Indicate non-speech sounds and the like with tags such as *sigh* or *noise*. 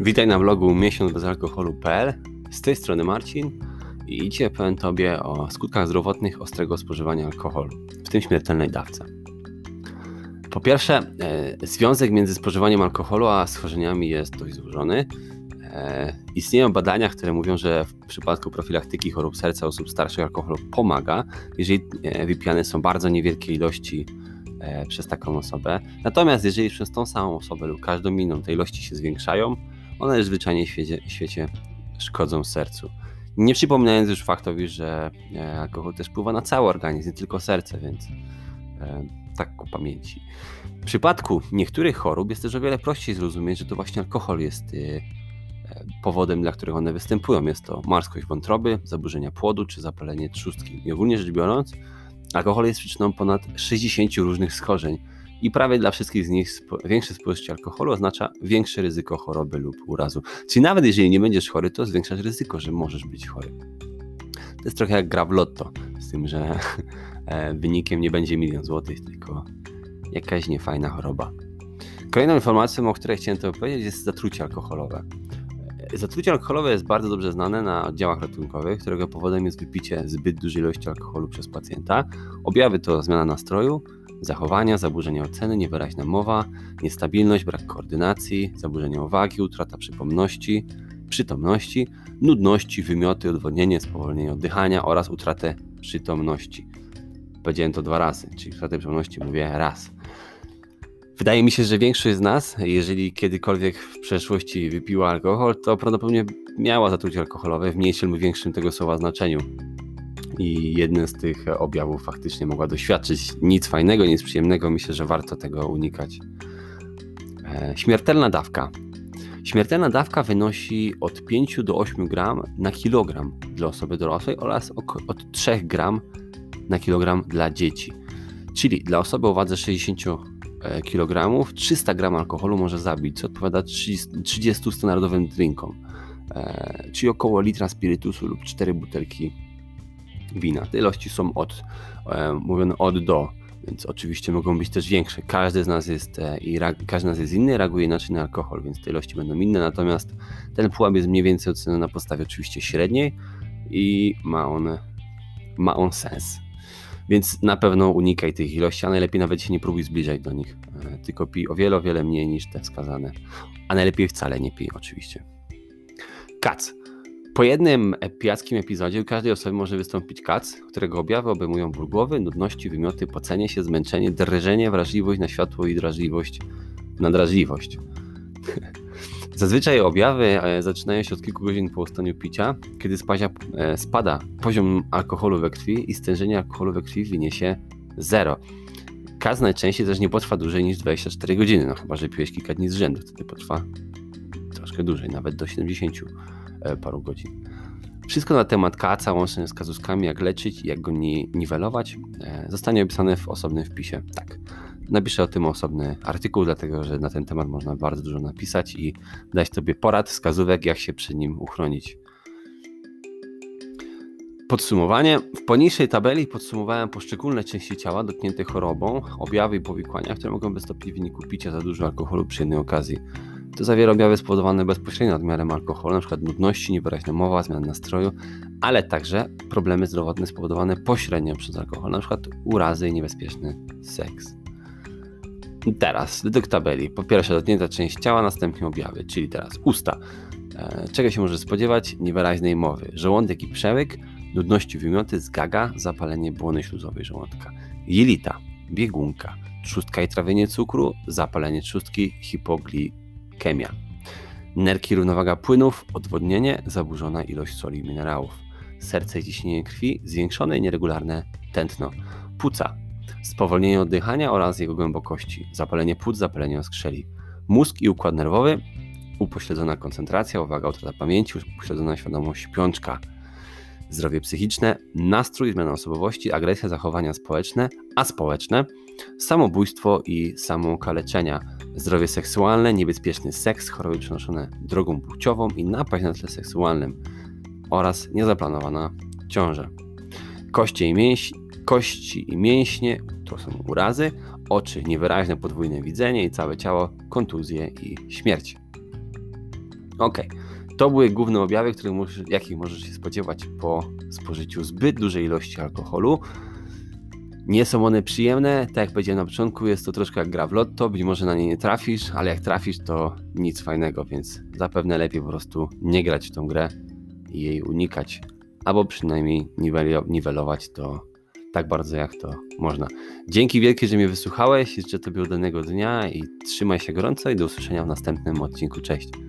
Witaj na vlogu miesiąc bez alkoholu.pl. Z tej strony Marcin i dzisiaj powiem Tobie o skutkach zdrowotnych ostrego spożywania alkoholu, w tym śmiertelnej dawce. Po pierwsze, e, związek między spożywaniem alkoholu a schorzeniami jest dość złożony. E, istnieją badania, które mówią, że w przypadku profilaktyki chorób serca osób starszych alkohol pomaga, jeżeli e, wypijane są bardzo niewielkie ilości e, przez taką osobę. Natomiast jeżeli przez tą samą osobę lub każdą inną te ilości się zwiększają, one zwyczajnie w świecie, w świecie szkodzą sercu. Nie przypominając już faktowi, że e, alkohol też wpływa na cały organizm, nie tylko serce, więc e, tak ku pamięci. W przypadku niektórych chorób jest też o wiele prościej zrozumieć, że to właśnie alkohol jest e, powodem, dla którego one występują. Jest to marskość wątroby, zaburzenia płodu czy zapalenie trzustki. I ogólnie rzecz biorąc, alkohol jest przyczyną ponad 60 różnych schorzeń i prawie dla wszystkich z nich większe spożycie alkoholu oznacza większe ryzyko choroby lub urazu. Czyli nawet jeżeli nie będziesz chory, to zwiększasz ryzyko, że możesz być chory. To jest trochę jak gra w lotto, z tym, że *laughs* e, wynikiem nie będzie milion złotych, tylko jakaś niefajna choroba. Kolejną informacją, o której chciałem to powiedzieć, jest zatrucie alkoholowe. E, zatrucie alkoholowe jest bardzo dobrze znane na oddziałach ratunkowych, którego powodem jest wypicie zbyt dużej ilości alkoholu przez pacjenta. Objawy to zmiana nastroju, zachowania, zaburzenia oceny, niewyraźna mowa, niestabilność, brak koordynacji, zaburzenia uwagi, utrata przypomności, przytomności, nudności, wymioty, odwodnienie, spowolnienie oddychania oraz utratę przytomności. Powiedziałem to dwa razy, czyli utratę przytomności mówię raz. Wydaje mi się, że większość z nas, jeżeli kiedykolwiek w przeszłości wypiła alkohol, to prawdopodobnie miała zatrucie alkoholowe w mniejszym lub większym tego słowa znaczeniu i jeden z tych objawów faktycznie mogła doświadczyć. Nic fajnego, nic przyjemnego, myślę, że warto tego unikać. E, śmiertelna dawka. Śmiertelna dawka wynosi od 5 do 8 gram na kilogram dla osoby dorosłej oraz od 3 gram na kilogram dla dzieci. Czyli dla osoby o wadze 60 e, kg 300 gram alkoholu może zabić, co odpowiada 30 standardowym drinkom, e, czyli około litra spirytusu lub 4 butelki wina. Te ilości są od, e, mówione od do, więc oczywiście mogą być też większe. Każdy z nas jest e, i każdy z nas jest inny, reaguje inaczej na alkohol, więc te ilości będą inne, natomiast ten pułap jest mniej więcej oceniony na podstawie oczywiście średniej i ma on, ma on sens. Więc na pewno unikaj tych ilości, a najlepiej nawet się nie próbuj zbliżać do nich, e, tylko pij o wiele, o wiele mniej niż te wskazane. A najlepiej wcale nie pij oczywiście. Kac. Po jednym pijackim epizodzie u każdej osoby może wystąpić kac, którego objawy obejmują ból głowy, nudności, wymioty, pocenie się, zmęczenie, drżenie, wrażliwość na światło i drażliwość na drażliwość. *laughs* Zazwyczaj objawy e, zaczynają się od kilku godzin po ustaniu picia, kiedy spazia, e, spada poziom alkoholu we krwi i stężenie alkoholu we krwi wyniesie zero. Kac najczęściej też nie potrwa dłużej niż 24 godziny, no chyba, że piłeś kilka dni z rzędu, wtedy potrwa troszkę dłużej, nawet do 70 E, paru godzin. Wszystko na temat kaca, łącznie z kazuskami, jak leczyć i jak go niwelować, e, zostanie opisane w osobnym wpisie. Tak, napiszę o tym osobny artykuł, dlatego że na ten temat można bardzo dużo napisać i dać sobie porad, wskazówek, jak się przy nim uchronić. Podsumowanie. W poniższej tabeli podsumowałem poszczególne części ciała dotknięte chorobą, objawy i powikłania, które mogą wystąpić w wyniku picia za dużo alkoholu przy jednej okazji. To zawiera objawy spowodowane bezpośrednio nadmiarem alkoholu, np. nudności, niewyraźna mowa, zmian nastroju, ale także problemy zdrowotne spowodowane pośrednio przez alkohol, np. urazy i niebezpieczny seks. Teraz, według tabeli, po pierwsze dotknięta część ciała, następnie objawy, czyli teraz usta. E, czego się może spodziewać? Niewyraźnej mowy. Żołądek i przełyk, nudności wymioty, zgaga, zapalenie błony śluzowej żołądka. Jelita, biegunka, trzustka i trawienie cukru, zapalenie trzustki, hipogli Chemia. Nerki równowaga płynów, odwodnienie, zaburzona ilość soli i minerałów. Serce i ciśnienie krwi, zwiększone i nieregularne tętno. Płuca, spowolnienie oddychania oraz jego głębokości. Zapalenie płuc, zapalenie oskrzeli. Mózg i układ nerwowy, upośledzona koncentracja, uwaga, utrata pamięci, upośledzona świadomość, śpiączka. Zdrowie psychiczne, nastrój, zmiana osobowości, agresja, zachowania społeczne, aspołeczne, samobójstwo i samookaleczenia zdrowie seksualne, niebezpieczny seks, choroby przenoszone drogą płciową i napaść na tle seksualnym oraz niezaplanowana ciąża. Kości i, mięś, kości i mięśnie to są urazy, oczy niewyraźne podwójne widzenie i całe ciało kontuzje i śmierć. Ok, to były główne objawy, których możesz, jakich możesz się spodziewać po spożyciu zbyt dużej ilości alkoholu. Nie są one przyjemne, tak jak powiedziałem na początku, jest to troszkę jak gra w lotto, być może na nie nie trafisz, ale jak trafisz to nic fajnego, więc zapewne lepiej po prostu nie grać w tą grę i jej unikać, albo przynajmniej niwelować to tak bardzo jak to można. Dzięki wielkie, że mnie wysłuchałeś, życzę Tobie udanego dnia i trzymaj się gorąco i do usłyszenia w następnym odcinku. Cześć!